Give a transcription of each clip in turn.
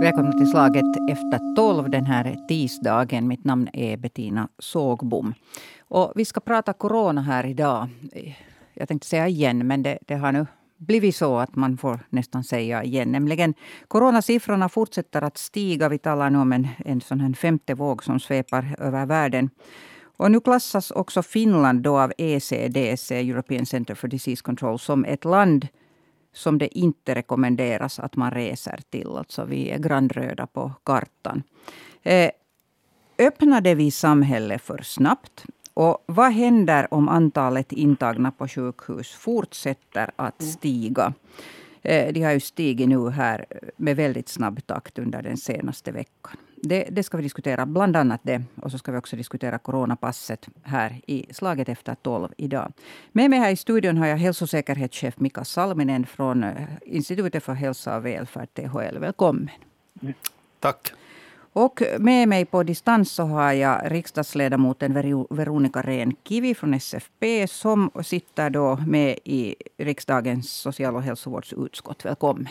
Välkomna till slaget efter tolv den här tisdagen. Mitt namn är Bettina Sågbom. Och vi ska prata corona här idag. Jag tänkte säga igen, men det, det har nu blivit så att man får nästan säga igen. Nämligen coronasiffrorna fortsätter att stiga. Vi talar nu om en, en sån här femte våg som svepar över världen. Och nu klassas också Finland då av ECDC, European Center for Disease Control, som ett land som det inte rekommenderas att man reser till. Alltså vi är grandröda på kartan. Eh, öppnade vi samhället för snabbt? Och vad händer om antalet intagna på sjukhus fortsätter att mm. stiga? Eh, de har ju stigit nu här med väldigt snabb takt under den senaste veckan. Det, det, ska vi diskutera, bland annat det. Och så ska vi också diskutera coronapasset här i Slaget efter tolv idag. Med mig här i studion har jag hälsosäkerhetschef Mika Salminen från eh, Institutet för hälsa och välfärd, THL. Välkommen. Tack. Och med mig på distans så har jag riksdagsledamoten Veronica Rehn-Kivi från SFP som sitter då med i riksdagens social och hälsovårdsutskott. Välkommen.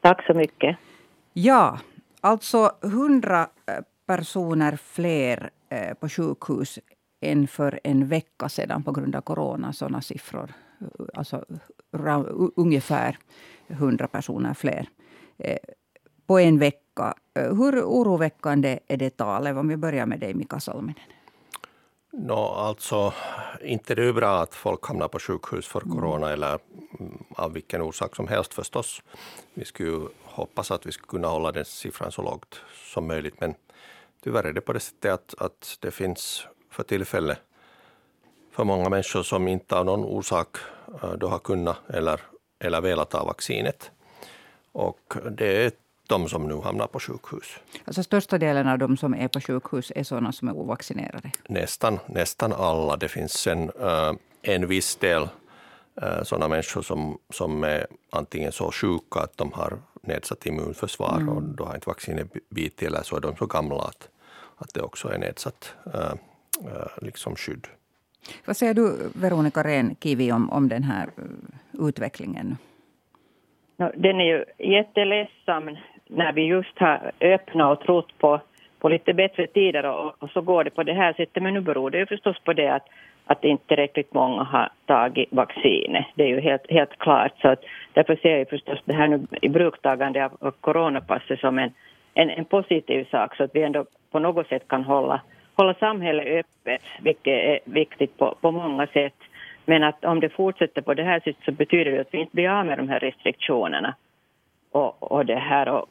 Tack så mycket. Ja, alltså 100 eh, personer fler eh, på sjukhus än för en vecka sedan på grund av corona. Sådana siffror. Eh, alltså ungefär 100 personer fler på en vecka vecka. Hur oroväckande är det talet? Om vi börjar med dig, Mika Salminen. No, alltså, inte det är bra att folk hamnar på sjukhus för mm. corona mm. eller av vilken orsak som helst förstås. Vi skulle hoppas att vi skulle kunna hålla den siffran så lågt som möjligt. Men tyvärr är det på det sättet att, att det finns för tillfället för många människor som inte av någon orsak eh, då har kunnat eller, eller velat ta vaccinet. Och det är de som nu hamnar på sjukhus. Alltså största delen av de som är på sjukhus är sådana som är ovaccinerade? Nästan, nästan alla. Det finns en, uh, en viss del uh, sådana människor som, som är antingen så sjuka att de har nedsatt immunförsvar mm. och då har inte vaccinet bitit eller så är de så gamla att, att det också är nedsatt uh, liksom skydd. Vad säger du, Veronica Rehn-Kivi, om, om den här utvecklingen? Den är ju jätteledsam när vi just har öppnat och trott på, på lite bättre tider och, och, så går det på det här sättet. Men nu beror det ju förstås på det att, att inte tillräckligt många har tagit vaccinet. Det är ju helt, helt klart. Så att därför ser jag förstås det här nu i bruktagande av, av coronapasset som en, en, en, positiv sak så att vi ändå på något sätt kan hålla, hålla samhället öppet, vilket är viktigt på, på många sätt. Men att om det fortsätter på det här sättet så betyder det att vi inte blir av med de här restriktionerna. Och, och det här och,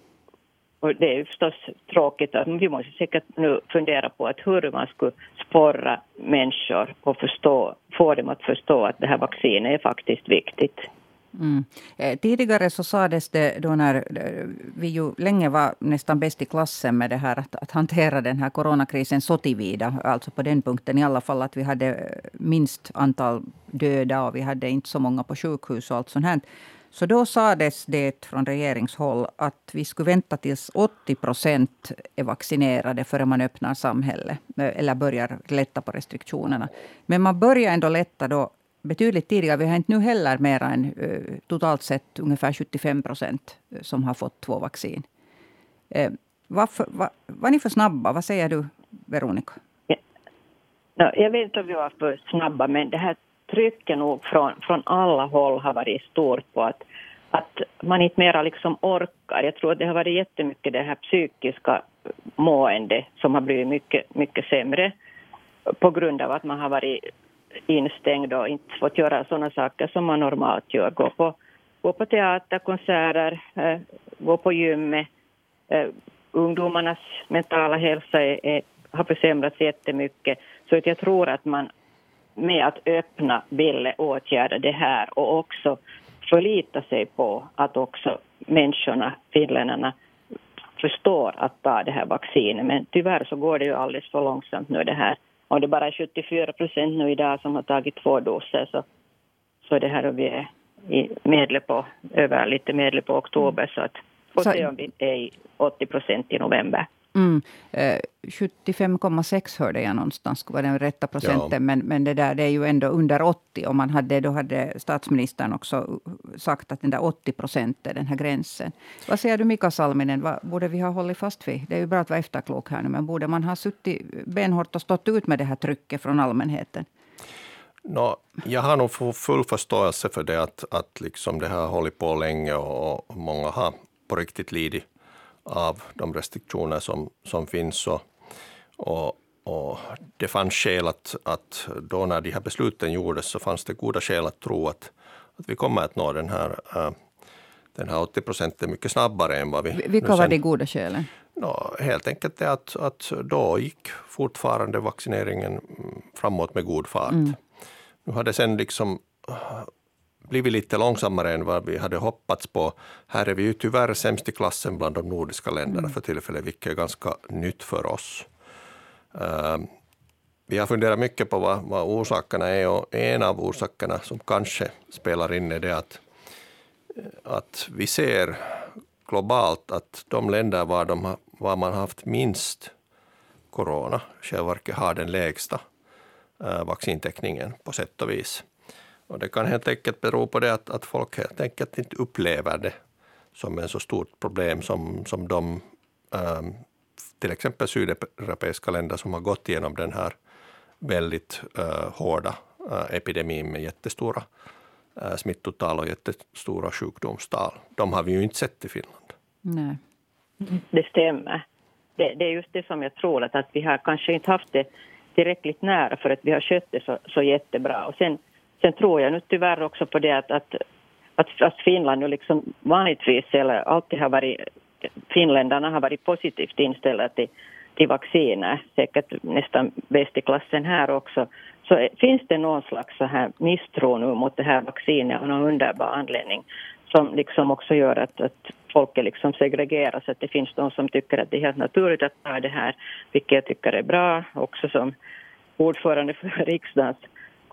och det är förstås tråkigt att vi måste säkert nu fundera på att hur man skulle sporra människor och förstå, få dem att förstå att det här vaccinet är faktiskt viktigt. Mm. Eh, tidigare så sades det då när eh, vi ju länge var nästan bäst i klassen med det här att, att hantera den här coronakrisen så tillvida, alltså på den punkten i alla fall att vi hade minst antal döda och vi hade inte så många på sjukhus och allt sånt här. Så då sades det från regeringshåll att vi skulle vänta tills 80 procent är vaccinerade före man öppnar samhället eh, eller börjar lätta på restriktionerna. Men man börjar ändå lätta då betydligt tidigare. Vi har inte nu heller mer än eh, totalt sett ungefär 75 procent eh, som har fått två vaccin. Varför, var, var ni för snabba? Vad säger du, Veronica? Ja, jag vet inte om vi var för snabba, men det här trycket nog från, från alla håll har varit stort på att, att man inte mera liksom orkar. Jag tror att det har varit jättemycket det här psykiska måendet som har blivit mycket, mycket sämre på grund av att man har varit instängd och inte fått göra sådana saker som man normalt gör. Gå på, gå på teater, konserter, äh, gå på gymmet. Äh, ungdomarnas mentala hälsa är, är, har försämrats jättemycket. Så att jag tror att man med att öppna ville åtgärda det här och också förlita sig på att också människorna, finländarna, förstår att ta det här vaccinet. Men tyvärr så går det ju alldeles för långsamt nu det här. Om det bara är 74 procent nu idag som har tagit två doser så, så det här och vi är i medel på, över lite medel på oktober så att får se om vi är i 80 procent i november. Mm. 75,6 eh, hörde jag någonstans, skulle vara den rätta procenten. Ja. Men, men det där det är ju ändå under 80. Och man hade, då hade statsministern också sagt att den där 80 procent är den här gränsen. Vad säger du Mika Salminen, vad borde vi ha hållit fast vid? Det är ju bra att vara efterklok här nu, men borde man ha suttit benhårt och stått ut med det här trycket från allmänheten? No, jag har nog full förståelse för det att, att liksom det har hållit på länge och många har på riktigt lidit av de restriktioner som, som finns. Och, och, och det fanns skäl att, att då när de här besluten gjordes så fanns det goda skäl att tro att, att vi kommer att nå den här, äh, den här 80 procenten mycket snabbare än vad vi... Vilka var de goda skälen? No, helt enkelt det att, att då gick fortfarande vaccineringen framåt med god fart. Mm. Nu har det sen liksom blivit lite långsammare än vad vi hade hoppats på. Här är vi ju tyvärr sämst i klassen bland de nordiska länderna mm. för tillfället, vilket är ganska nytt för oss. Uh, vi har funderat mycket på vad, vad orsakerna är och en av orsakerna som kanske spelar in är det att, att vi ser globalt att de länder var, de, var man haft minst corona, själva har den lägsta uh, vaccintäckningen på sätt och vis. Och det kan helt enkelt bero på det att, att folk helt enkelt inte upplever det som en så stort problem som, som de um, till exempel sydeuropeiska länder som har gått igenom den här väldigt uh, hårda uh, epidemin med jättestora uh, smittotal och jättestora sjukdomstal. De har vi ju inte sett i Finland. Nej. Det stämmer. Det, det, är just det som jag tror, att, att vi har kanske inte haft det tillräckligt nära för att vi har skött det så, så jättebra. Och sen Sen tror jag nu tyvärr också på det att, att, att, att Finland nu liksom vanligtvis eller alltid har varit, finländarna har varit positivt inställda till, till vacciner, säkert nästan bäst i klassen här också, så finns det någon slags så här misstro nu mot det här vaccinet av någon underbar anledning? Som liksom också gör att, att folk är liksom segregeras, att det finns de som tycker att det är helt naturligt att ta det här, vilket jag tycker är bra, också som ordförande för riksdagens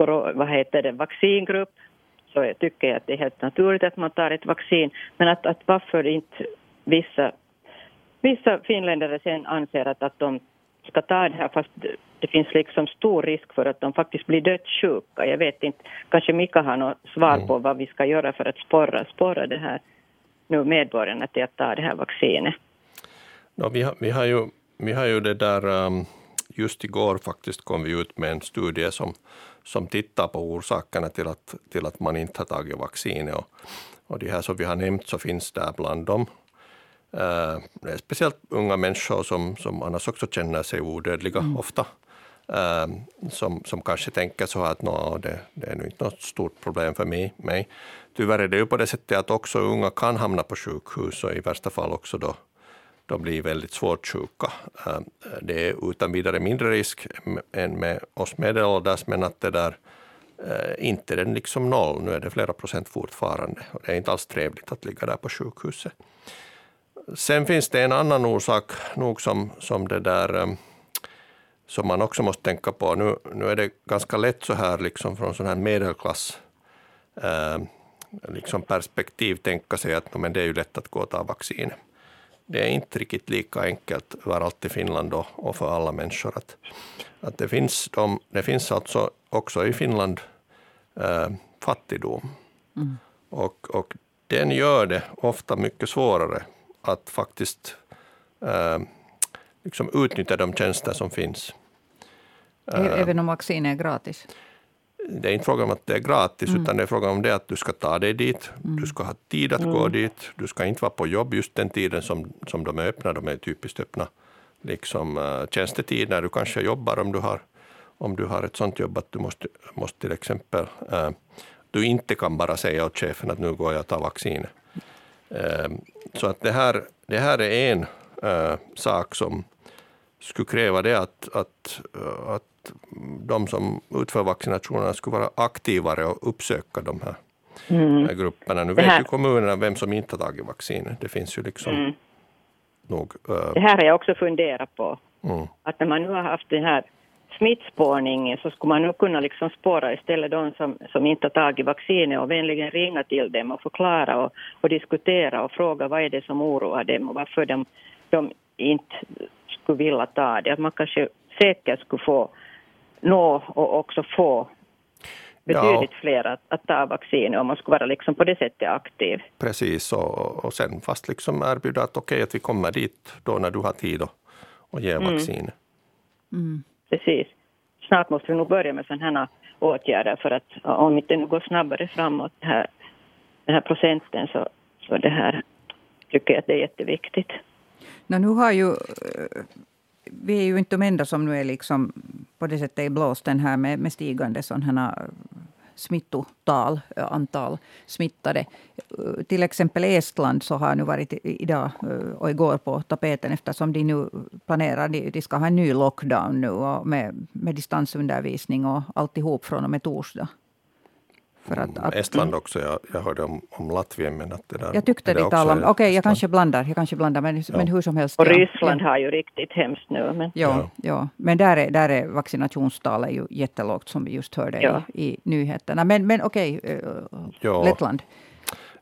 vad heter det, vaccingrupp så jag tycker jag att det är helt naturligt att man tar ett vaccin. Men att, att varför inte vissa, vissa finländare sen anser att, att de ska ta det här fast det finns liksom stor risk för att de faktiskt blir dödssjuka. Jag vet inte, kanske Mika har något svar mm. på vad vi ska göra för att sporra, sporra det här nu medborgarna till att ta det här vaccinet. No, vi, har, vi, har ju, vi har ju det där, um, just igår faktiskt kom vi ut med en studie som som tittar på orsakerna till att, till att man inte har tagit vaccinet. Och, och de här som vi har nämnt så finns där bland dem. Uh, det är speciellt unga människor som, som annars också känner sig odödliga mm. ofta. Uh, som, som kanske tänker så att det, det är nu inte något stort problem för mig. mig. Tyvärr är det ju på det sättet att också unga kan hamna på sjukhus och i värsta fall också då de blir väldigt svårt sjuka. Eh, det är utan vidare mindre risk än med oss medelålders, men att det där eh, inte är den liksom noll. Nu är det flera procent fortfarande och det är inte alls trevligt att ligga där på sjukhuset. Sen finns det en annan orsak nog som, som det där eh, som man också måste tänka på. Nu, nu är det ganska lätt så här liksom från sån här medelklass eh, liksom perspektiv tänka sig att men det är ju lätt att gå och ta vaccinet det är inte riktigt lika enkelt överallt i Finland och, och för alla människor. Att, att det, finns de, det finns alltså också i Finland äh, fattigdom. Mm. Och, och den gör det ofta mycket svårare att faktiskt äh, liksom utnyttja de tjänster som finns. Även om vaccin är gratis? Det är inte frågan om att det är gratis, mm. utan det är frågan om det att du ska ta dig dit, mm. du ska ha tid att mm. gå dit, du ska inte vara på jobb just den tiden som, som de är öppna, de är typiskt öppna liksom, uh, tjänstetid när du kanske jobbar om du har, om du har ett sånt jobb att du måste, måste till exempel, uh, du inte kan bara säga åt chefen att nu går jag och tar vaccinet. Uh, så att det här, det här är en sak som skulle kräva det att, att, att de som utför vaccinationerna skulle vara aktivare och uppsöka de här, mm. grupperna. Nu vet ju kommunerna vem som inte har tagit vaccinet. Det finns ju liksom mm. nog... Uh... Det här har jag också funderat på. Mm. Att när man nu har haft den här smittspårningen så skulle man nu kunna liksom spåra istället de som, som inte har tagit vaccinet och vänligen ringa till dem och förklara och, och diskutera och fråga vad är det som oroar dem och varför de, de inte skulle vilja ta det. Att man kanske säkert skulle få nå och också få betydligt ja. fler att, att ta vaccin om man skulle vara liksom på det sättet aktiv. Precis, och, och sen fast liksom erbjuda att okej okay, att vi kommer dit då när du har tid att, att ge mm. vaccin. Mm. Precis. Snart måste vi nog börja med sådana här åtgärder för att om inte nu går snabbare framåt den här, den här procenten så, så det här tycker jag att det är jätteviktigt. No, nu har ju, eh, vi är ju inte de enda som nu är liksom på det sättet i blåsten här med, med stigande sådana eh, smittotal, eh, antal smittade. Till exempel Estland så har nu varit idag och igår på tapeten eftersom de nu planerar, de, de ska ha en ny lockdown nu och med, med distansundervisning och alltihop från och med torsdag. För att, att, Estland också, jag, jag hörde om, om Latvien men att det där... Jag tyckte de talade om, okej okay, jag kanske blandar, jag kanske blandar men, ja. men hur som helst. Och Ryssland ja. har ju riktigt hemskt nu. Men... Ja, ja. men där är, där är vaccinationstalet ju jättelågt som vi just hörde ja. i, i nyheterna. Men, men okej, okay, uh, Lettland.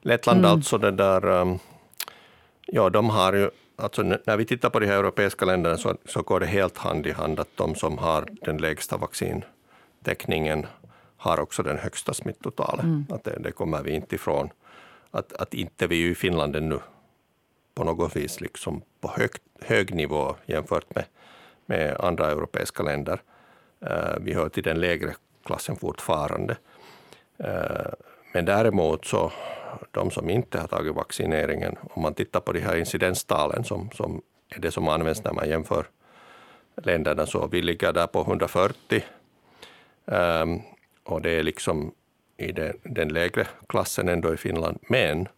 Lettland mm. alltså det där, um, ja de har ju Alltså när vi tittar på de här europeiska länderna så, så går det helt hand i hand att de som har den lägsta vaccintäckningen har också den högsta smittotalet. Mm. Att det, det, kommer vi inte ifrån. Att, att inte vi i Finland ännu på något vis liksom på hög, hög nivå jämfört med, med andra europeiska länder. Uh, vi hör till den lägre klassen fortfarande. Uh, men däremot så de som inte har tagit vaccineringen, om man tittar på de här incidenstalen som, som är det som används när man jämför länderna, så vi ligger där på 140. Um, och det är liksom i den, den lägre klassen ändå i Finland. Men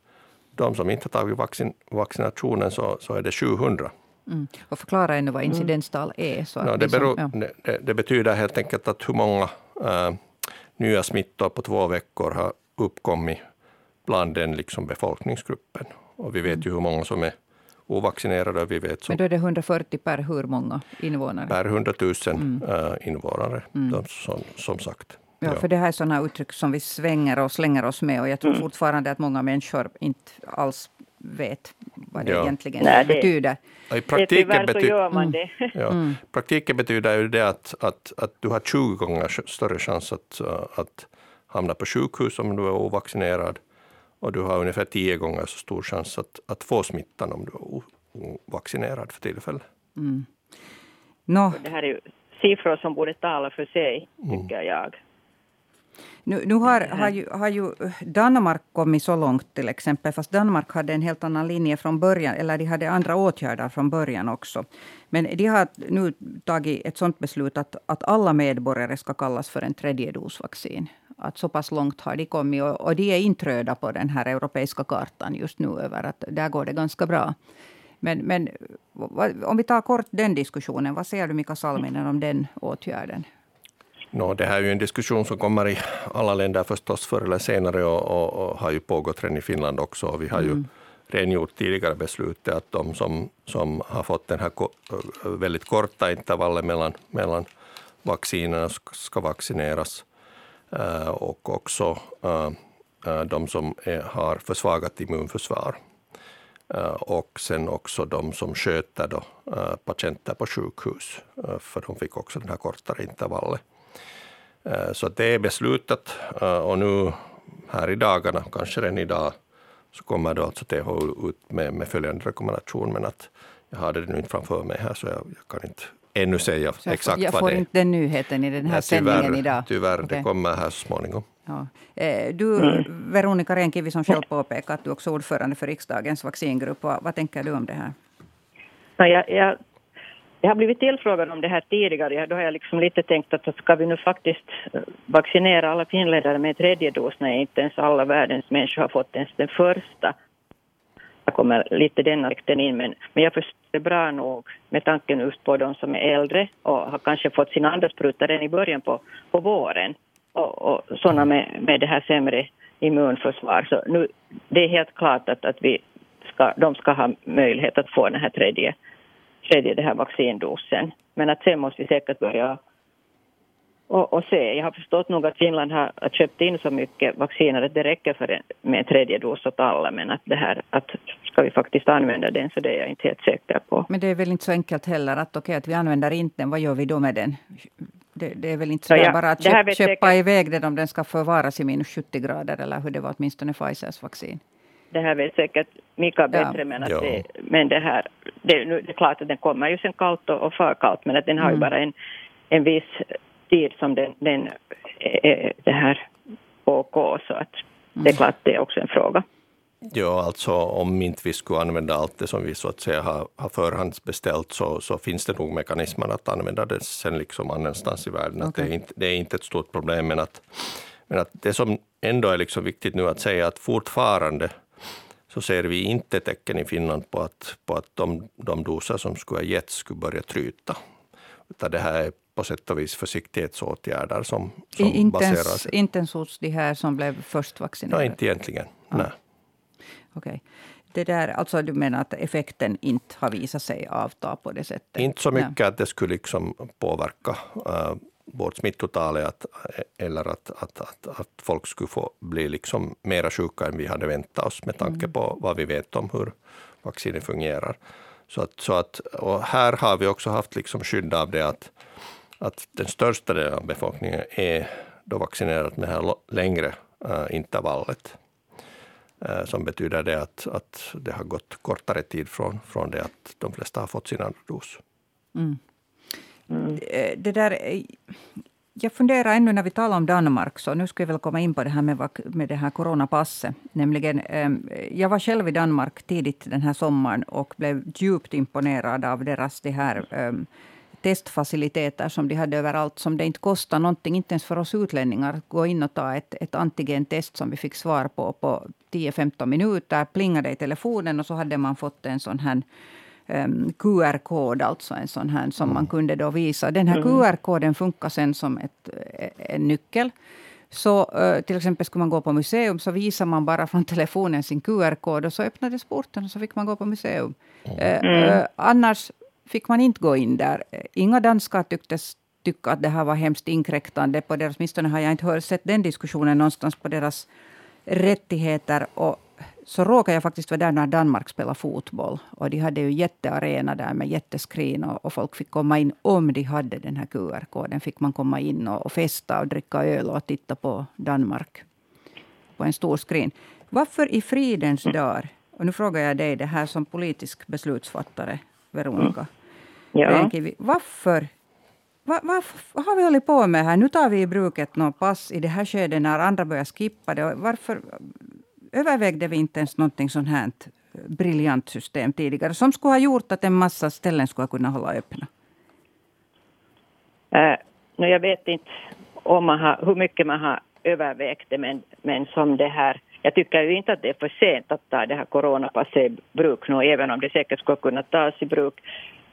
de som inte har tagit vaccin, vaccinationen så, så är det 700. Mm. Och förklara ännu vad incidenstal är. Så no, det, beror, ja. det, det, betyder helt enkelt att hur många äh, nya smittor på två veckor har uppkommit bland den liksom befolkningsgruppen. Och vi vet mm. ju hur många som är ovaccinerade. Vi vet som, Men då är det 140 per hur många invånare? Per 100 000 mm. äh, invånare, mm. som, som sagt. Ja, för det här är sådana uttryck som vi svänger och slänger oss med. Och jag tror mm. fortfarande att många människor inte alls vet vad det ja. egentligen Nej, det, betyder. I praktiken, bety gör man det. Mm. Ja, mm. praktiken betyder ju det att, att, att du har 20 gånger större chans att, att hamna på sjukhus om du är ovaccinerad. Och du har ungefär 10 gånger så stor chans att, att få smittan om du är ovaccinerad för tillfället. Mm. No. Det här är ju siffror som borde tala för sig, tycker mm. jag. Nu, nu har, har, ju, har ju Danmark kommit så långt till exempel, fast Danmark hade en helt annan linje från början, eller de hade andra åtgärder från början också. Men de har nu tagit ett sådant beslut att, att alla medborgare ska kallas för en tredje dos vaccin. Att så pass långt har de kommit och, och de är intröda på den här europeiska kartan just nu över att där går det ganska bra. Men, men om vi tar kort den diskussionen, vad säger du Mika Salminen om den åtgärden? No, det här är ju en diskussion som kommer i alla länder förstås förr eller senare och, och, och har ju pågått redan i Finland också. Vi har ju mm. redan gjort tidigare beslutet att de som, som har fått den här väldigt korta intervallen mellan, mellan vaccinerna ska vaccineras. Uh, och också uh, de som är, har försvagat immunförsvar. och sen också de som sköter då, patienter på sjukhus, för de fick också den här kortare intervallen. Eh, så det är beslutat eh, och nu här i dagarna, kanske redan idag, så kommer då alltså THU ut med, med följande rekommendation. Men att jag har det nu inte framför mig här så jag, jag kan inte ännu säga så exakt vad det är. Jag får inte den nyheten i den här Nej, tyvärr, sändningen idag. Tyvärr, okay. det kommer här så småningom. Ja. Eh, du. Veronica Renkivi, som själv påpekar att du också är ordförande för riksdagens vaccingrupp. Vad, vad tänker du om det här? Jag, jag jag har blivit tillfrågad om det här tidigare. Då har jag liksom lite tänkt att ska vi nu faktiskt eh, vaccinera alla finländare med tredje dos när inte ens alla världens människor har fått ens den första. Jag kommer lite den aspekten in, men, men jag förstår det bra nog med tanken just på de som är äldre och har kanske fått sin andra spruta redan i början på, på våren och, och sådana med, med det här sämre immunförsvar. Så nu, det är helt klart att, att vi ska, de ska ha möjlighet att få den här tredje tredje det här vaccindosen. Men att sen måste vi säkert börja och, och se. Jag har förstått nog att Finland har köpt in så mycket vacciner att det räcker för en, med en tredje dos åt alla. Men att det här, att ska vi faktiskt använda den så det är jag inte helt säker på. Men det är väl inte så enkelt heller att okej okay, att vi använder inte den, vad gör vi då med den? Det, det är väl inte så ja, bara att köpa, köpa iväg den om den ska förvaras i minus 70 grader eller hur det var åtminstone Pfizers vaccin. Det här vet säkert Mika bättre, ja. men, att det, men det här, det, nu, det är klart att den kommer ju sen kallt och, och för kallt, men att den har mm. ju bara en, en viss tid som den, den är det här OK, så att det är klart det är också en fråga. Ja, alltså om inte vi skulle använda allt det som vi så att säga har, har förhandsbeställt så, så finns det nog mekanismer att använda det sen liksom annanstans i världen. Okay. Att det, är inte, det är inte ett stort problem, men att, men att det som ändå är liksom viktigt nu att säga att fortfarande så ser vi inte tecken i Finland på att, på att de, de doser som skulle ha getts skulle börja tryta. Utan det här är på sätt och vis försiktighetsåtgärder som, som inte baseras... Inte ens hos de här som blev först vaccinerade? Ja, inte egentligen. Ja. Nej. Okay. Det där, alltså du menar att effekten inte har visat sig avta på det sättet? Inte så mycket Nej. att det skulle liksom påverka uh, vårt smittotal att, eller att, att, att, att folk skulle få bli liksom mera sjuka än vi hade väntat oss med tanke mm. på vad vi vet om hur vaccinet fungerar. Så att, så att, och här har vi också haft liksom skydd av det att, att den största delen av befolkningen är då vaccinerad med det här längre uh, intervallet. Uh, som betyder det att, att det har gått kortare tid från, från det att de flesta har fått sin andra dos. Mm. Mm. Eh, det där, eh, jag funderar ännu när vi talar om Danmark, så nu ska jag väl komma in på det här med, med det här coronapasset. Nämligen, ehm, jag var själv i Danmark tidigt den här sommaren och blev djupt imponerad av deras det här ehm, testfaciliteter som de hade överallt, som det inte kostar någonting, inte ens för oss utlänningar, att gå in och ta ett, ett antigentest som vi fick svar på på 10-15 minuter. Plingade i telefonen och så hade man fått en sån här um, QR-kod, alltså en sån här som mm. man kunde då visa. Den här mm. QR-koden funkar sen som ett, eh, en nyckel. Så uh, till exempel skulle man gå på museum så visar man bara från telefonen sin QR-kod och så öppnades porten och så fick man gå på museum. Mm. Uh, annars fick man inte gå in där. Inga danskar tycktes tycka att det här var hemskt inkräktande på deras, åtminstone har jag inte hört, sett den diskussionen någonstans på deras rättigheter. Och så råkade jag faktiskt vara där när Danmark spelade fotboll. Och de hade ju jättearena där med jätteskrin och, och, folk fick komma in om de hade den här QR-koden. fick man komma in och, och festa och dricka öl och titta på Danmark på en stor skrin. Varför i fridens dagar, och nu frågar jag dig det här som politisk beslutsfattare, Veronica. Ja. Varför vad, vad, vad, har vi hållit på med här? Nu tar vi i bruket något pass i det här skedet när andra börjar skippa det. Varför, övervägde vi inte ens någonting sånt här briljant system tidigare som skulle ha gjort att en massa ställen skulle kunna hålla öppna? Äh, no, jag vet inte om man har, hur mycket man har övervägt det, men, men som det här jag tycker ju inte att det är för sent att ta det här coronapasset i bruk nu, även om det säkert skulle kunna tas i bruk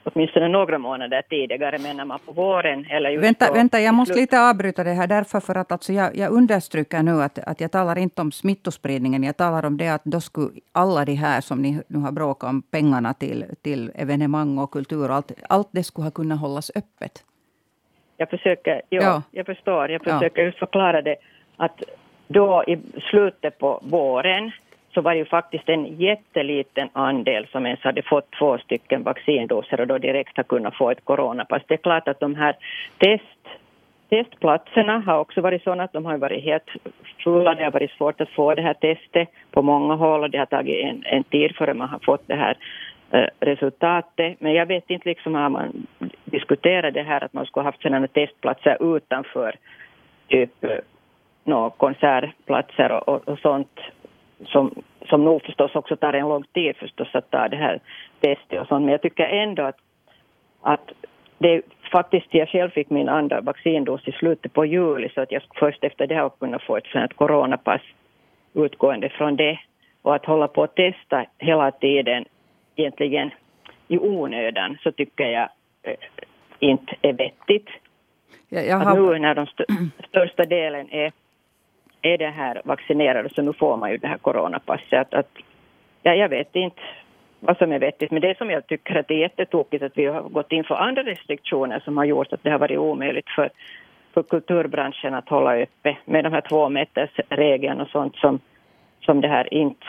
åtminstone några månader tidigare, menar man på våren eller just Vänta, vänta jag måste lite avbryta det här därför för att alltså jag, jag understryker nu att, att jag talar inte om smittospridningen. Jag talar om det att då skulle alla de här som ni nu har bråkat om, pengarna till, till evenemang och kultur, allt, allt det skulle ha kunnat hållas öppet. Jag försöker, ja, ja. jag förstår, jag försöker ja. just förklara det att då i slutet på våren så var det ju faktiskt en jätteliten andel som ens hade fått två stycken vaccindoser och då direkt har kunnat få ett coronapass. Det är klart att de här test, testplatserna har också varit sådana att de har varit helt fulla. Det har varit svårt att få det här testet på många håll och det har tagit en, en tid före man har fått det här eh, resultatet. Men jag vet inte liksom har man diskuterat det här att man skulle haft sådana testplatser utanför typ eh, no, konsertplatser och, och, och sånt som, som nog förstås också tar en lång tid förstås att ta det här testet och sånt. Men jag tycker ändå att, att det faktiskt jag själv fick min andra vaccindos i slutet på juli så att jag först efter det har kunnat få ett sånt coronapass utgående från det. Och att hålla på att testa hela tiden egentligen i onödan så tycker jag eh, inte är vettigt. Jag har... Nu när de st största delen är är det här vaccinerade så nu får man ju det här coronapasset. Att, att, ja, jag vet inte vad som är vettigt, men det som jag tycker att det är jättetokigt att vi har gått in för andra restriktioner som har gjort att det har varit omöjligt för, för kulturbranschen att hålla uppe med de här två metersregeln och sånt som, som det här inte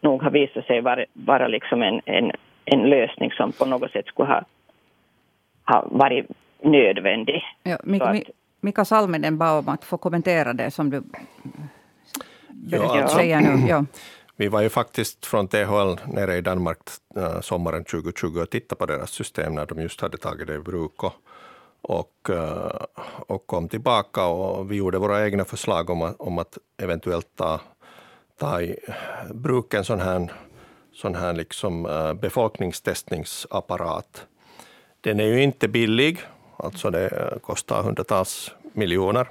nog har visat sig vara, vara liksom en, en, en lösning som på något sätt skulle ha, ha varit nödvändig. Ja, att, Mika Salminen bad om att få kommentera det som du ja, alltså, säger nu. Ja. Vi var ju faktiskt från THL nere i Danmark äh, sommaren 2020 och tittade på deras system när de just hade tagit det i bruk. Och, och, äh, och kom tillbaka och vi gjorde våra egna förslag om att, om att eventuellt ta, ta i bruk en sån här, sån här liksom, äh, befolkningstestningsapparat. Den är ju inte billig, alltså det kostar hundratals miljoner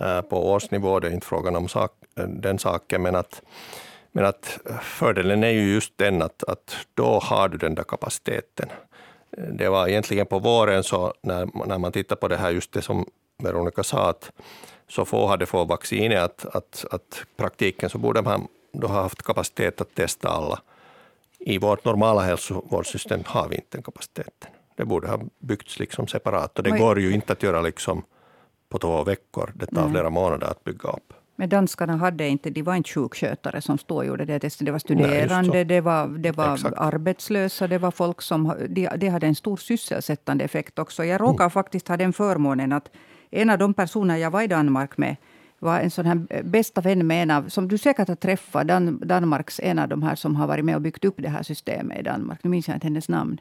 eh, på årsnivå. Det är inte frågan om sak, den saken, men att men att fördelen är ju just den att, att då har du den där kapaciteten. Det var egentligen på våren, så när, när man tittar på det här, just det som Veronica sa, att så få hade fått vaccinet, att, att, att praktiken så borde man då ha haft kapacitet att testa alla. I vårt normala hälsovårdssystem har vi inte den kapaciteten. Det borde ha byggts liksom separat och det går ju inte att göra liksom på två veckor. Det tar flera månader att bygga upp. Men danskarna hade inte, de var inte sjukskötare som stod det testet. Det var studerande, Nej, det var, det var arbetslösa, det var folk som de, de hade en stor sysselsättande effekt också. Jag råkar mm. faktiskt ha den förmånen att en av de personer jag var i Danmark med var en sån här bästa vän med en av, som du säkert har träffat, Dan, Danmarks en av de här som har varit med och byggt upp det här systemet i Danmark. Nu minns jag inte hennes namn.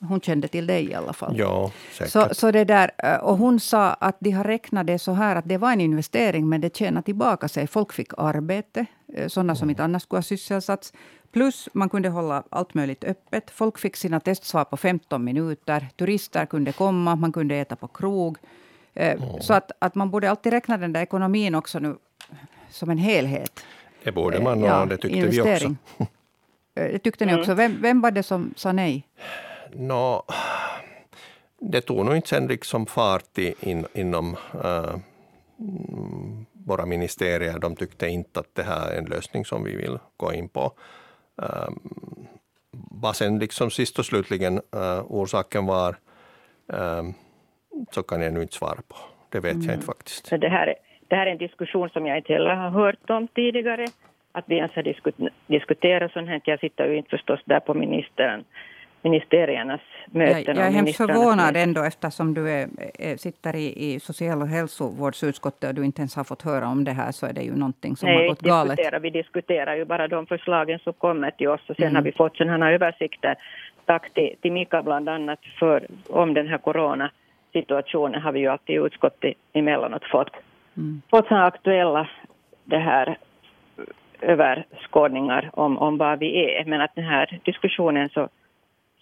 Hon kände till dig i alla fall. Ja, säkert. Så, så det där, eh, och hon sa att de har räknat det så här att det var en investering men det tjänade tillbaka sig. Folk fick arbete, eh, sådana som inte annars skulle ha sysselsatts. Plus man kunde hålla allt möjligt öppet. Folk fick sina testsvar på 15 minuter. Turister kunde komma, man kunde äta på krog. Mm. Så att, att man borde alltid räkna den där ekonomin också nu som en helhet. Det borde man, och ja, det tyckte investering. vi också. Det tyckte ni också. Vem, vem var det som sa nej? No, det tog nog inte sen liksom fart in, inom äh, våra ministerier. De tyckte inte att det här är en lösning som vi vill gå in på. Äh, vad sen liksom sist och slutligen äh, orsaken var, så kan jag nu inte svara på. Det vet mm. jag inte faktiskt. Det, här, det här är en diskussion som jag inte heller har hört om tidigare. Att vi ens har diskuterat sånt här. Jag sitter ju inte förstås där på ministern ministeriernas möten. Jag, jag är hemskt förvånad ändå eftersom du är, är, sitter i, i social och hälsovårdsutskottet och du inte ens har fått höra om det här så är det ju någonting som Nej, har gått galet. Nej, vi diskuterar ju bara de förslagen som kommer till oss och sen mm. har vi fått sådana översikter. Tack till, till Mika bland annat för om den här coronasituationen har vi ju alltid i utskottet emellanåt fått, mm. fått sådana aktuella det här överskådningar om, om vad vi är. Men att den här diskussionen så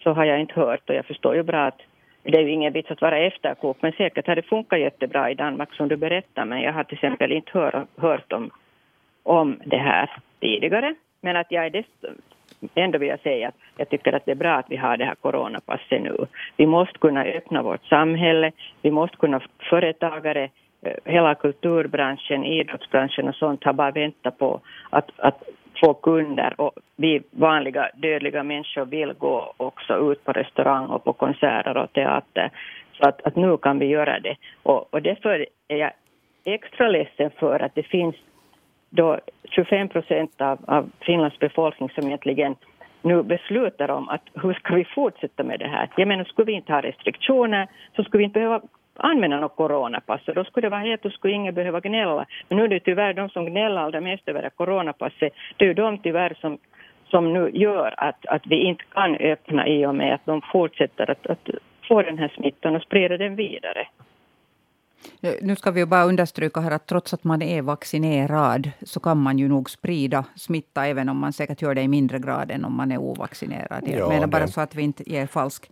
så har jag inte hört och jag förstår ju bra att det är ju ingen vits att vara efterkok, men säkert har det funkat jättebra i Danmark som du berättar men jag har till exempel inte hör, hört om, om det här tidigare. Men att jag är desto, ändå vill jag säga att jag tycker att det är bra att vi har det här coronapasset nu. Vi måste kunna öppna vårt samhälle, vi måste kunna företagare, eh, hela kulturbranschen, idrottsbranschen och sånt har bara väntat på att, att få kunder och vi vanliga dödliga människor vill gå också ut på restaurang och på konserter och teater. Så att, att nu kan vi göra det. Och, och därför är jag extra ledsen för att det finns då 25 procent av, av Finlands befolkning som egentligen nu beslutar om att hur ska vi fortsätta med det här. Jag menar, skulle vi inte ha restriktioner så skulle vi inte behöva använda något coronapass. Och då skulle det vara helt, då skulle ingen behöva gnälla. Men nu är det tyvärr de som gnäller allra mest över det coronapasset. Det är ju de tyvärr som, som nu gör att, att vi inte kan öppna i och med att de fortsätter att, att få den här smittan och sprida den vidare. Nu ska vi bara understryka här att trots att man är vaccinerad så kan man ju nog sprida smitta även om man säkert gör det i mindre grad än om man är ovaccinerad. Jag ja, menar bara det, så att vi inte ger falsk...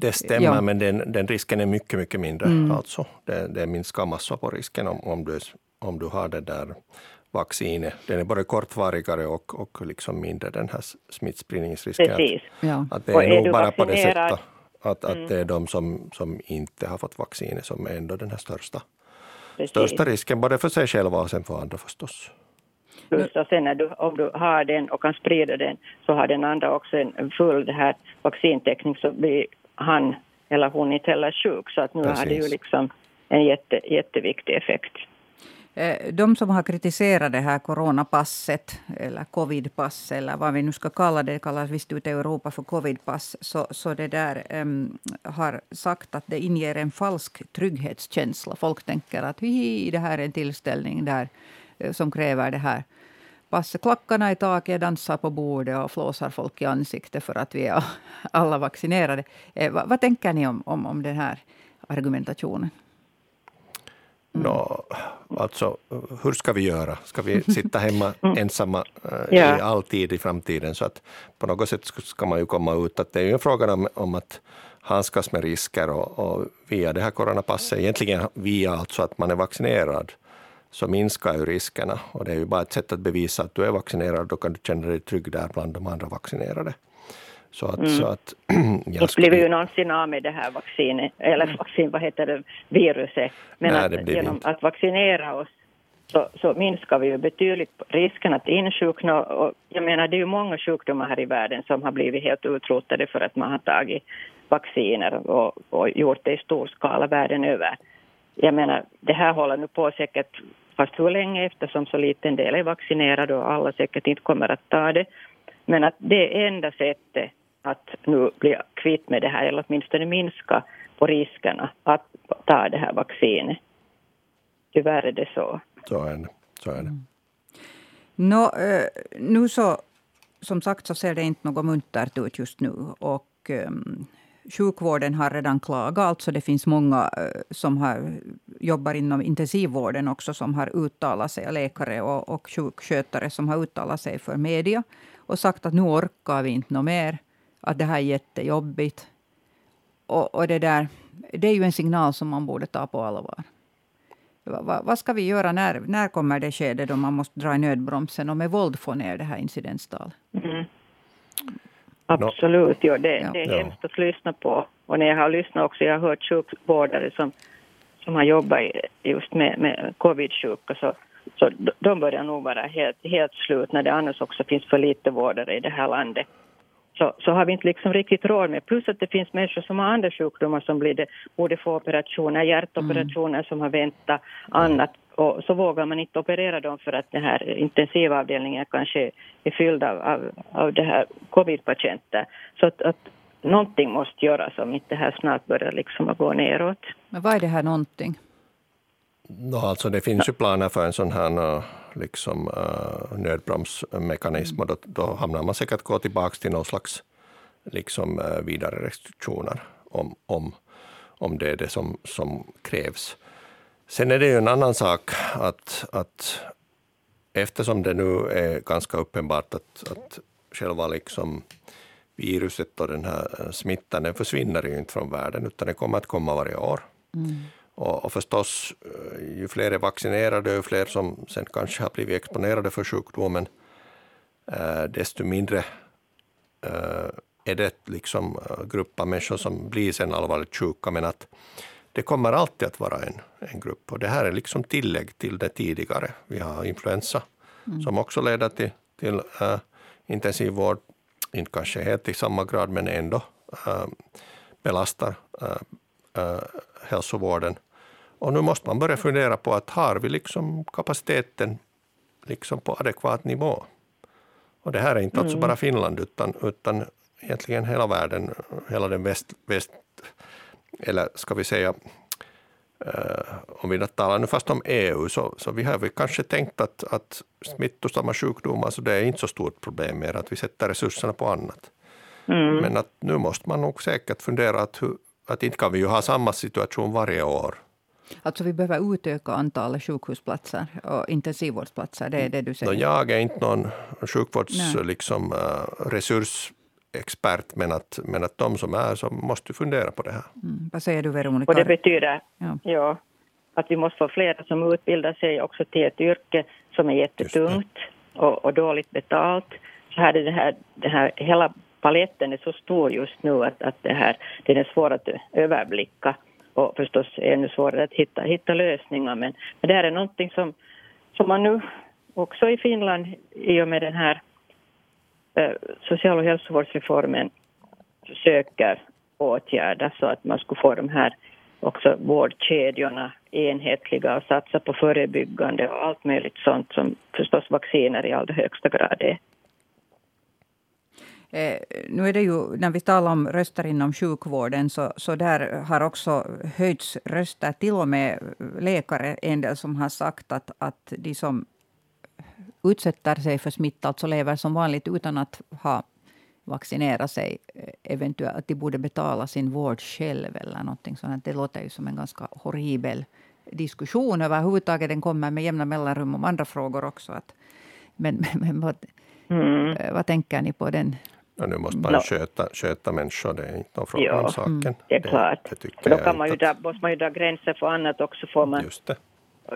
Det stämmer, ja. men den, den, risken är mycket, mycket mindre. Mm. Alltså, det, det minskar massor på risken om, om, du, om du har det där vaccinet. Den är både kortvarigare och, och liksom mindre den här smittspridningsrisken. Precis. Ja. Att det är, är nog bara på det sättet. Att, mm. att det är de som, som inte har fått vaccinet som är ändå den här största, största risken, både för sig själva och sen för andra förstås. Plus och sen när du, om du har den och kan sprida den så har den andra också en full det här vaccintäckning så blir han eller hon inte heller sjuk. Så att nu Precis. har det ju liksom en jätte, jätteviktig effekt. Eh, de som har kritiserat det här coronapasset, eller covidpass, eller vad vi nu ska kalla det, det kallas visst ute i Europa för covidpass, så, så det där um, har sagt att det inger en falsk trygghetskänsla. Folk tänker att det här är en tillställning där, eh, som kräver det här passet. Klackarna i taket, dansar på bordet och flåsar folk i ansiktet för att vi är alla vaccinerade. Eh, vad, vad tänker ni om, om, om den här argumentationen? Mm. No, alltså, hur ska vi göra? Ska vi sitta hemma mm. ensamma ja. i all tid i framtiden? Så att på något sätt ska man ju komma ut. Att det är ju en fråga om, om att handskas med risker och, och, via det här coronapasset, egentligen via alltså att man är vaccinerad, så minskar ju riskerna. Och det är ju bara ett sätt att bevisa att du är vaccinerad, då kan du känna dig trygg där bland de andra vaccinerade. Så att, mm. så att, Inte blir vi ju någonsin av med det här vaccinet, eller mm. vaccin, vad heter det, viruset. Men Nej, att, genom att vaccinera oss så, så, minskar vi ju betydligt risken att insjukna. Och jag menar, det är ju många sjukdomar här i världen som har blivit helt utrotade för att man har tagit vacciner och, och gjort det i stor skala världen över. Jag menar, det här håller nu på säkert, fast hur länge eftersom så liten del är vaccinerad och alla säkert inte kommer att ta det. Men att det är enda sättet att nu bli kvitt med det här, eller åtminstone minska på riskerna att ta det här vaccinet. Tyvärr är det så. Så är det. Så är det. Mm. Nå, eh, nu så, som sagt så ser det inte något muntert ut just nu. Och um, sjukvården har redan klagat. Alltså det finns många uh, som har, jobbar inom intensivvården också som har uttalat sig, läkare och, och sjukskötare som har uttalat sig för media och sagt att nu orkar vi inte något mer att det här är jättejobbigt. Och, och det, där, det är ju en signal som man borde ta på allvar. Va, vad ska vi göra? När, när kommer det skede då man måste dra i nödbromsen och med våld få ner det här incidenstalet? Mm. Absolut, ja, det, ja. det är hemskt att lyssna på. Och när jag har lyssnat också, jag har hört sjukvårdare som, som har jobbat just med, med covid-sjuka, så, så de börjar nog vara helt, helt slut när det annars också finns för lite vårdare i det här landet så, så har vi inte liksom riktigt råd med. Plus att det finns människor som har andra sjukdomar som blir det, borde få operationer, hjärtoperationer mm. som har väntat, annat. Och så vågar man inte operera dem för att den här intensivavdelningen kanske är fylld av, av, av det här covid-patienter. Så att, att någonting måste göras om inte det här snart börjar liksom att gå neråt. Men vad är det här någonting? No, alltså det finns ju planer för en sån här eh, liksom, uh, nödbromsmekanism och då, då hamnar man säkert gå tillbaka till någon slags liksom, uh, vidare restriktioner om, om, om det är det som, som krävs. Sen är det ju en annan sak att, att eftersom det nu är ganska uppenbart att, att själva liksom viruset och den här smittan den försvinner ju inte från världen utan den kommer att komma varje år. Mm. Och, och förstås, eh, ju fler är vaccinerade, ju fler som sen kanske har blivit exponerade för sjukdomen, eh, desto mindre eh, är det liksom grupp av människor som blir sen allvarligt sjuka. Men att det kommer alltid att vara en, en grupp. Och det här är liksom tillägg till det tidigare. Vi har influensa mm. som också leder till, till uh, intensivvård. Inte kanske helt i samma grad, men ändå uh, belastar uh, hälsovården. Och nu måste man börja fundera på att har vi liksom kapaciteten liksom på adekvat nivå? Och det här är inte alltså mm. alltså bara Finland utan, utan egentligen hela världen, hela den väst, väst eller ska vi säga Uh, om vi talar nu fast om EU, så, så vi har vi kanske tänkt att, att smittosamma sjukdomar, så det är inte så stort problem mer, att vi sätter resurserna på annat. Mm. Men att nu måste man nog säkert fundera att, hur, att inte kan vi ju ha samma situation varje år. Alltså vi behöver utöka antalet sjukhusplatser och intensivvårdsplatser. Det är det du säger? No, jag är inte någon sjukvårdsresursexpert, liksom, uh, men att, men att de som är så måste fundera på det här. Mm. Vad säger du Veronica? Och det betyder ja. ja. att vi måste få fler som utbildar sig också till ett yrke som är jättetungt och, och dåligt betalt. Så här är det här, det här hela paletten är så stor just nu att, att det här det är svårt att överblicka och förstås ännu svårare att hitta, hitta lösningar. Men, men det här är någonting som, som man nu också i Finland i och med den här eh, social och hälsovårdsreformen försöker åtgärda så att man skulle få de här också vårdkedjorna enhetliga och satsa på förebyggande och allt möjligt sånt som förstås vacciner i allra högsta grad är. Eh, nu är det ju, när vi talar om röster inom sjukvården, så, så där har också höjts röster. Till och med läkare, en del som har sagt att, att de som utsätter sig för smitta, alltså lever som vanligt utan att ha vaccinerat sig, eh, eventuellt att de borde betala sin vård själv eller någonting sånt. Det låter ju som en ganska horribel diskussion överhuvudtaget. Den kommer med jämna mellanrum om andra frågor också. Att, men, men, men vad, mm. Eh, vad tänker ni på den Ja, nu måste man no. sköta, sköta människor, det är inte någon fråga om saken. Mm, det är klart. Det, det då kan man ju dra, måste man ju dra gränser för annat också. Får man, Just det.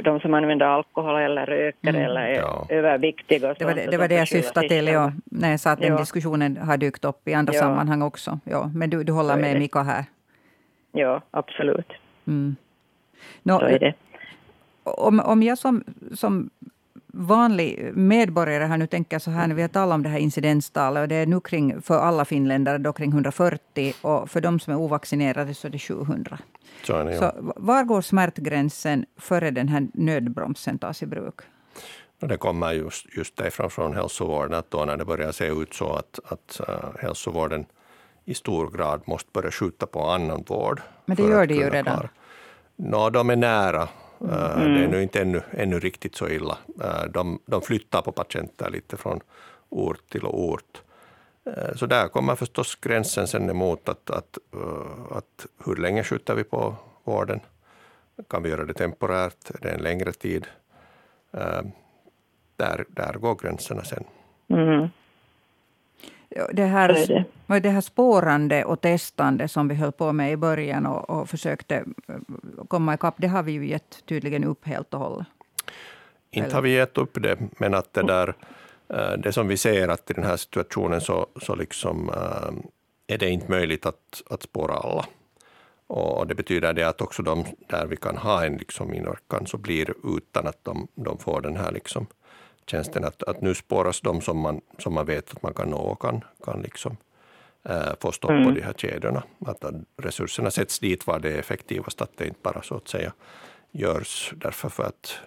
De som använder alkohol eller röker mm. eller är ja. överviktiga. det var det, det, var det jag syftade till ja, när jag sa att den diskussionen har dykt upp i andra ja. sammanhang också. Ja, men du, du håller med Mika här? Ja, absolut. Mm. No, Så är det. Om, om jag som, som vanlig medborgare här nu tänker så här, när vi har talat om det här incidenstalet, och det är nu kring, för alla finländare då kring 140, och för de som är ovaccinerade så är det 700. Så, är det, ja. så var går smärtgränsen före den här nödbromsen tas i bruk? Det kommer just, just därifrån från hälsovården, att då när det börjar se ut så att, att uh, hälsovården i stor grad måste börja skjuta på annan vård. Men det gör det ju redan. Nå, de är nära Mm. Det är mm. nu inte ännu, ännu riktigt så illa. Eh, de, de flyttar på patienter lite från ort till ort. Eh, så där kommer förstås gränsen sen emot att, att, att hur länge skjuter vi på vården? Kan vi göra det temporärt? Är det en längre tid? Där, där går gränserna sen. Mm. Det här, det. det här spårande och testande som vi höll på med i början och, och försökte eh, komma ikapp, det har vi ju gett tydligen upp helt och hållet. Inte har vi gett upp det, men att det där eh, det som vi ser att i den här situationen så, så liksom, äh, är det inte möjligt att, att spåra alla. Och det betyder det att också de där vi kan ha en liksom inverkan så blir utan att de, de får den här liksom tjänsten att, att nu spåras de som man, som man vet att man kan nå och kan, kan liksom, äh, få stopp mm. på de här kedjorna. Att, att resurserna sätts dit var det är effektivast, att det inte bara så att säga görs därför för att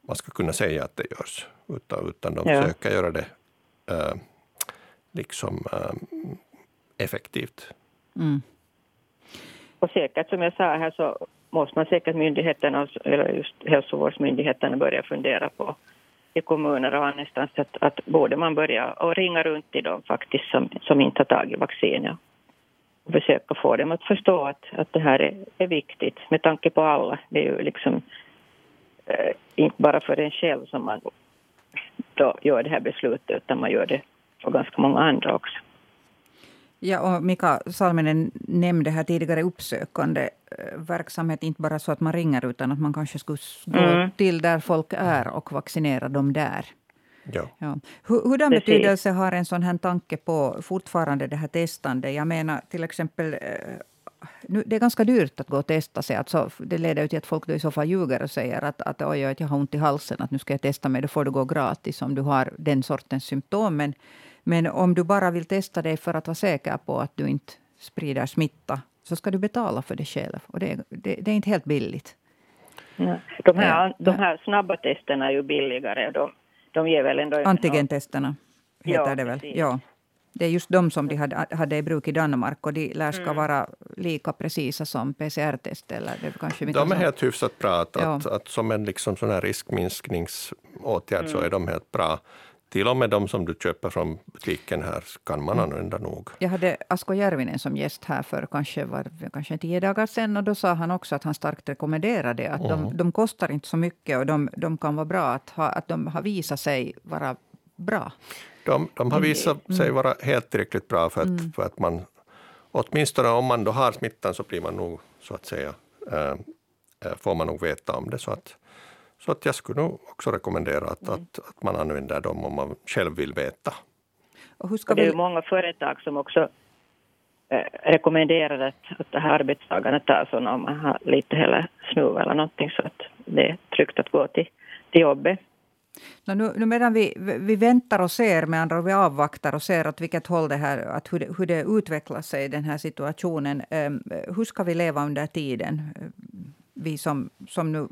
man ska kunna säga att det görs, utan, utan de ja. försöker göra det äh, liksom äh, effektivt. Mm. Och säkert, som jag sa här, så måste man säkert myndigheterna, eller just hälsovårdsmyndigheterna börja fundera på i kommuner och annanstans att, att borde man börja och ringa runt till dem faktiskt som, som inte har tagit vaccinet ja. och försöka få dem att förstå att, att det här är, är viktigt med tanke på alla. Det är ju liksom eh, inte bara för en själv som man då gör det här beslutet utan man gör det för ganska många andra också. Ja, och Mika Salminen nämnde här tidigare uppsökande eh, verksamhet. Inte bara så att man ringer, utan att man kanske skulle gå mm. till där folk är och vaccinera dem där. Ja. Ja. Hurdan betydelse har en sån här tanke på fortfarande det här testande? Jag menar till exempel eh, nu, det är ganska dyrt att gå och testa sig. Alltså, det leder till att folk då i så fall ljuger och säger att, att oj, oj, jag har ont i halsen, att nu ska jag testa mig. Då får du gå gratis om du har den sortens symptom. Men men om du bara vill testa dig för att vara säker på att du inte sprider smitta, så ska du betala för det själv. Och det, det, det är inte helt billigt. Ja. De, här, de här snabba testerna är ju billigare. De, de ger väl ändå... Antigentesterna heter ja, det väl? Ja. Det är just de som de hade, hade i bruk i Danmark och de lär ska mm. vara lika precisa som PCR-test. Eller det kanske de är helt hyfsat bra. Att, ja. att, att, som en liksom sån här riskminskningsåtgärd mm. så är de helt bra. Till och med de som du köper från butiken här kan man mm. använda nog. Jag hade Asko Järvinen som gäst här för kanske, var, kanske tio dagar sedan. Och då sa han också att han starkt rekommenderade att mm. de, de kostar inte så mycket och de, de kan vara bra. Att, ha, att de har visat sig vara bra. De, de har visat mm. sig vara helt tillräckligt bra för att, mm. för att man åtminstone om man då har smittan så blir man nog så att säga äh, får man nog veta om det. Så att så att jag skulle nog också rekommendera att, mm. att, att, man använder dem om man själv vill veta. Och hur ska det är vi... många företag som också eh, rekommenderar att, att arbetstagarna tar sådana om man har lite hela snuv eller någonting så att det är tryggt att gå till, till jobbet. nu, nu medan vi, vi väntar och ser, med andra vi avvaktar och ser att vilket håll det här, att hur, det, hur det utvecklar sig, den här situationen. Um, hur ska vi leva under tiden? Vi som, som, nu,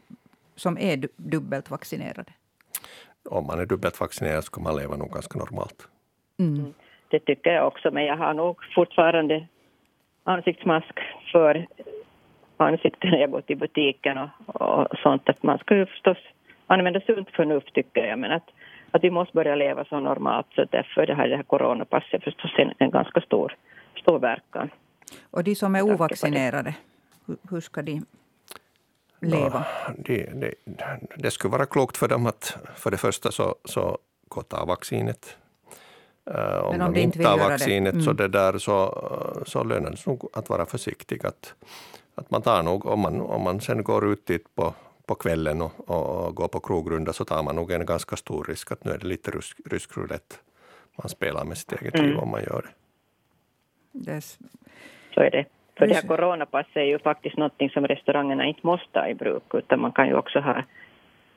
som är dubbelt vaccinerade. Om man är dubbelt vaccinerad ska man leva nog ganska normalt. Mm. Det tycker jag också, men jag har nog fortfarande ansiktsmask för ansiktet när jag går till butiken och, och sånt. Att man ska ju förstås använda sunt förnuft tycker jag, men att, att vi måste börja leva så normalt så därför det här, det här coronapasset förstås en, en ganska stor, stor verkan. Och de som är ovaccinerade, hur ska de leva? Ja, det, det, det skulle vara klokt för dem att för det första så, så gå ta vaccinet. Uh, om, om de inte tar vaccinet det. Mm. så, det där, så, så lönar det sig nog att vara försiktig. Att, att man tar nog, om man, om man sen går ut dit på på kvällen och, och går på krogrunda så tar man nog en ganska stor risk att nu är det lite rysk, rysk roulette man spelar med sitt eget mm. liv om man gör det. Yes. Så är det. För det här coronapasset är ju faktiskt något som restaurangerna inte måste ta i bruk utan man kan ju också ha,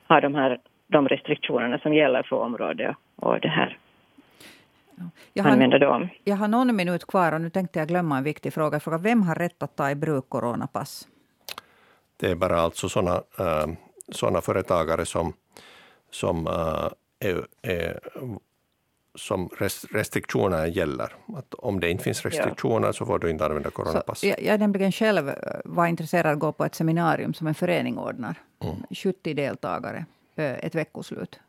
ha de här de restriktionerna som gäller för området och det här. Jag har, dem. jag har någon minut kvar och nu tänkte jag glömma en viktig fråga. fråga vem har rätt att ta i bruk coronapass? Det är bara alltså sådana äh, såna företagare som, som, äh, är, är, som restriktionerna gäller. Att om det inte finns restriktioner ja. så får du inte använda coronapass. Så, jag, jag nämligen själv var intresserad av att gå på ett seminarium som en förening ordnar. Mm. 70 deltagare, ett veckoslut.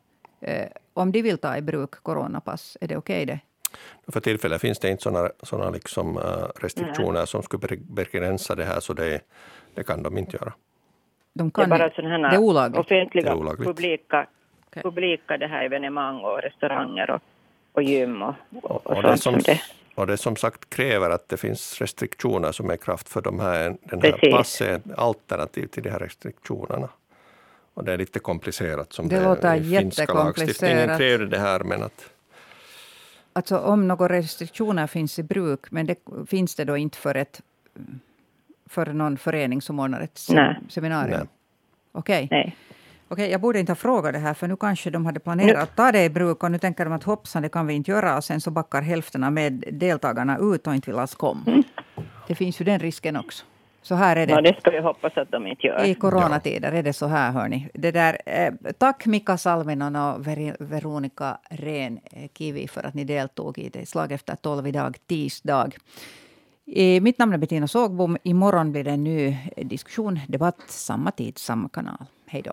Om de vill ta i bruk coronapass, är det okej okay det? För tillfället finns det inte sådana, sådana liksom, restriktioner Nej. som skulle begränsa det här, så det, det kan de inte göra. De kan, det är bara sådana det är olagligt. offentliga, är olagligt. publika, okay. publika det här evenemang och restauranger och, och gym och, och, och, och det som, det. Och det som sagt kräver att det finns restriktioner som är kraft för de här, den här Precis. passet alternativ till de här restriktionerna. Och det är lite komplicerat som det, det låter i finska lagstiftningen kräver det här men att Alltså om några restriktioner finns i bruk, men det finns det då inte för ett för någon förening som ordnar ett Nej. seminarium? Okej. Okay. Okej, jag borde inte ha frågat det här, för nu kanske de hade planerat att ta det i bruk och nu tänker de att hoppsan, det kan vi inte göra. Och sen så backar hälften av med deltagarna ut och inte vill alls komma. Mm. Det finns ju den risken också. Så här är det. Ja, det ska vi hoppas att de inte gör. I coronatider är det så här, hörni. Det där, eh, tack Mika Salminen och Veronica Rehn Kivi för att ni deltog i det slag efter tolv idag, tisdag. Mitt namn är Bettina Sågbom. Imorgon blir det en ny diskussion, debatt, samma tid, samma kanal. Hej då.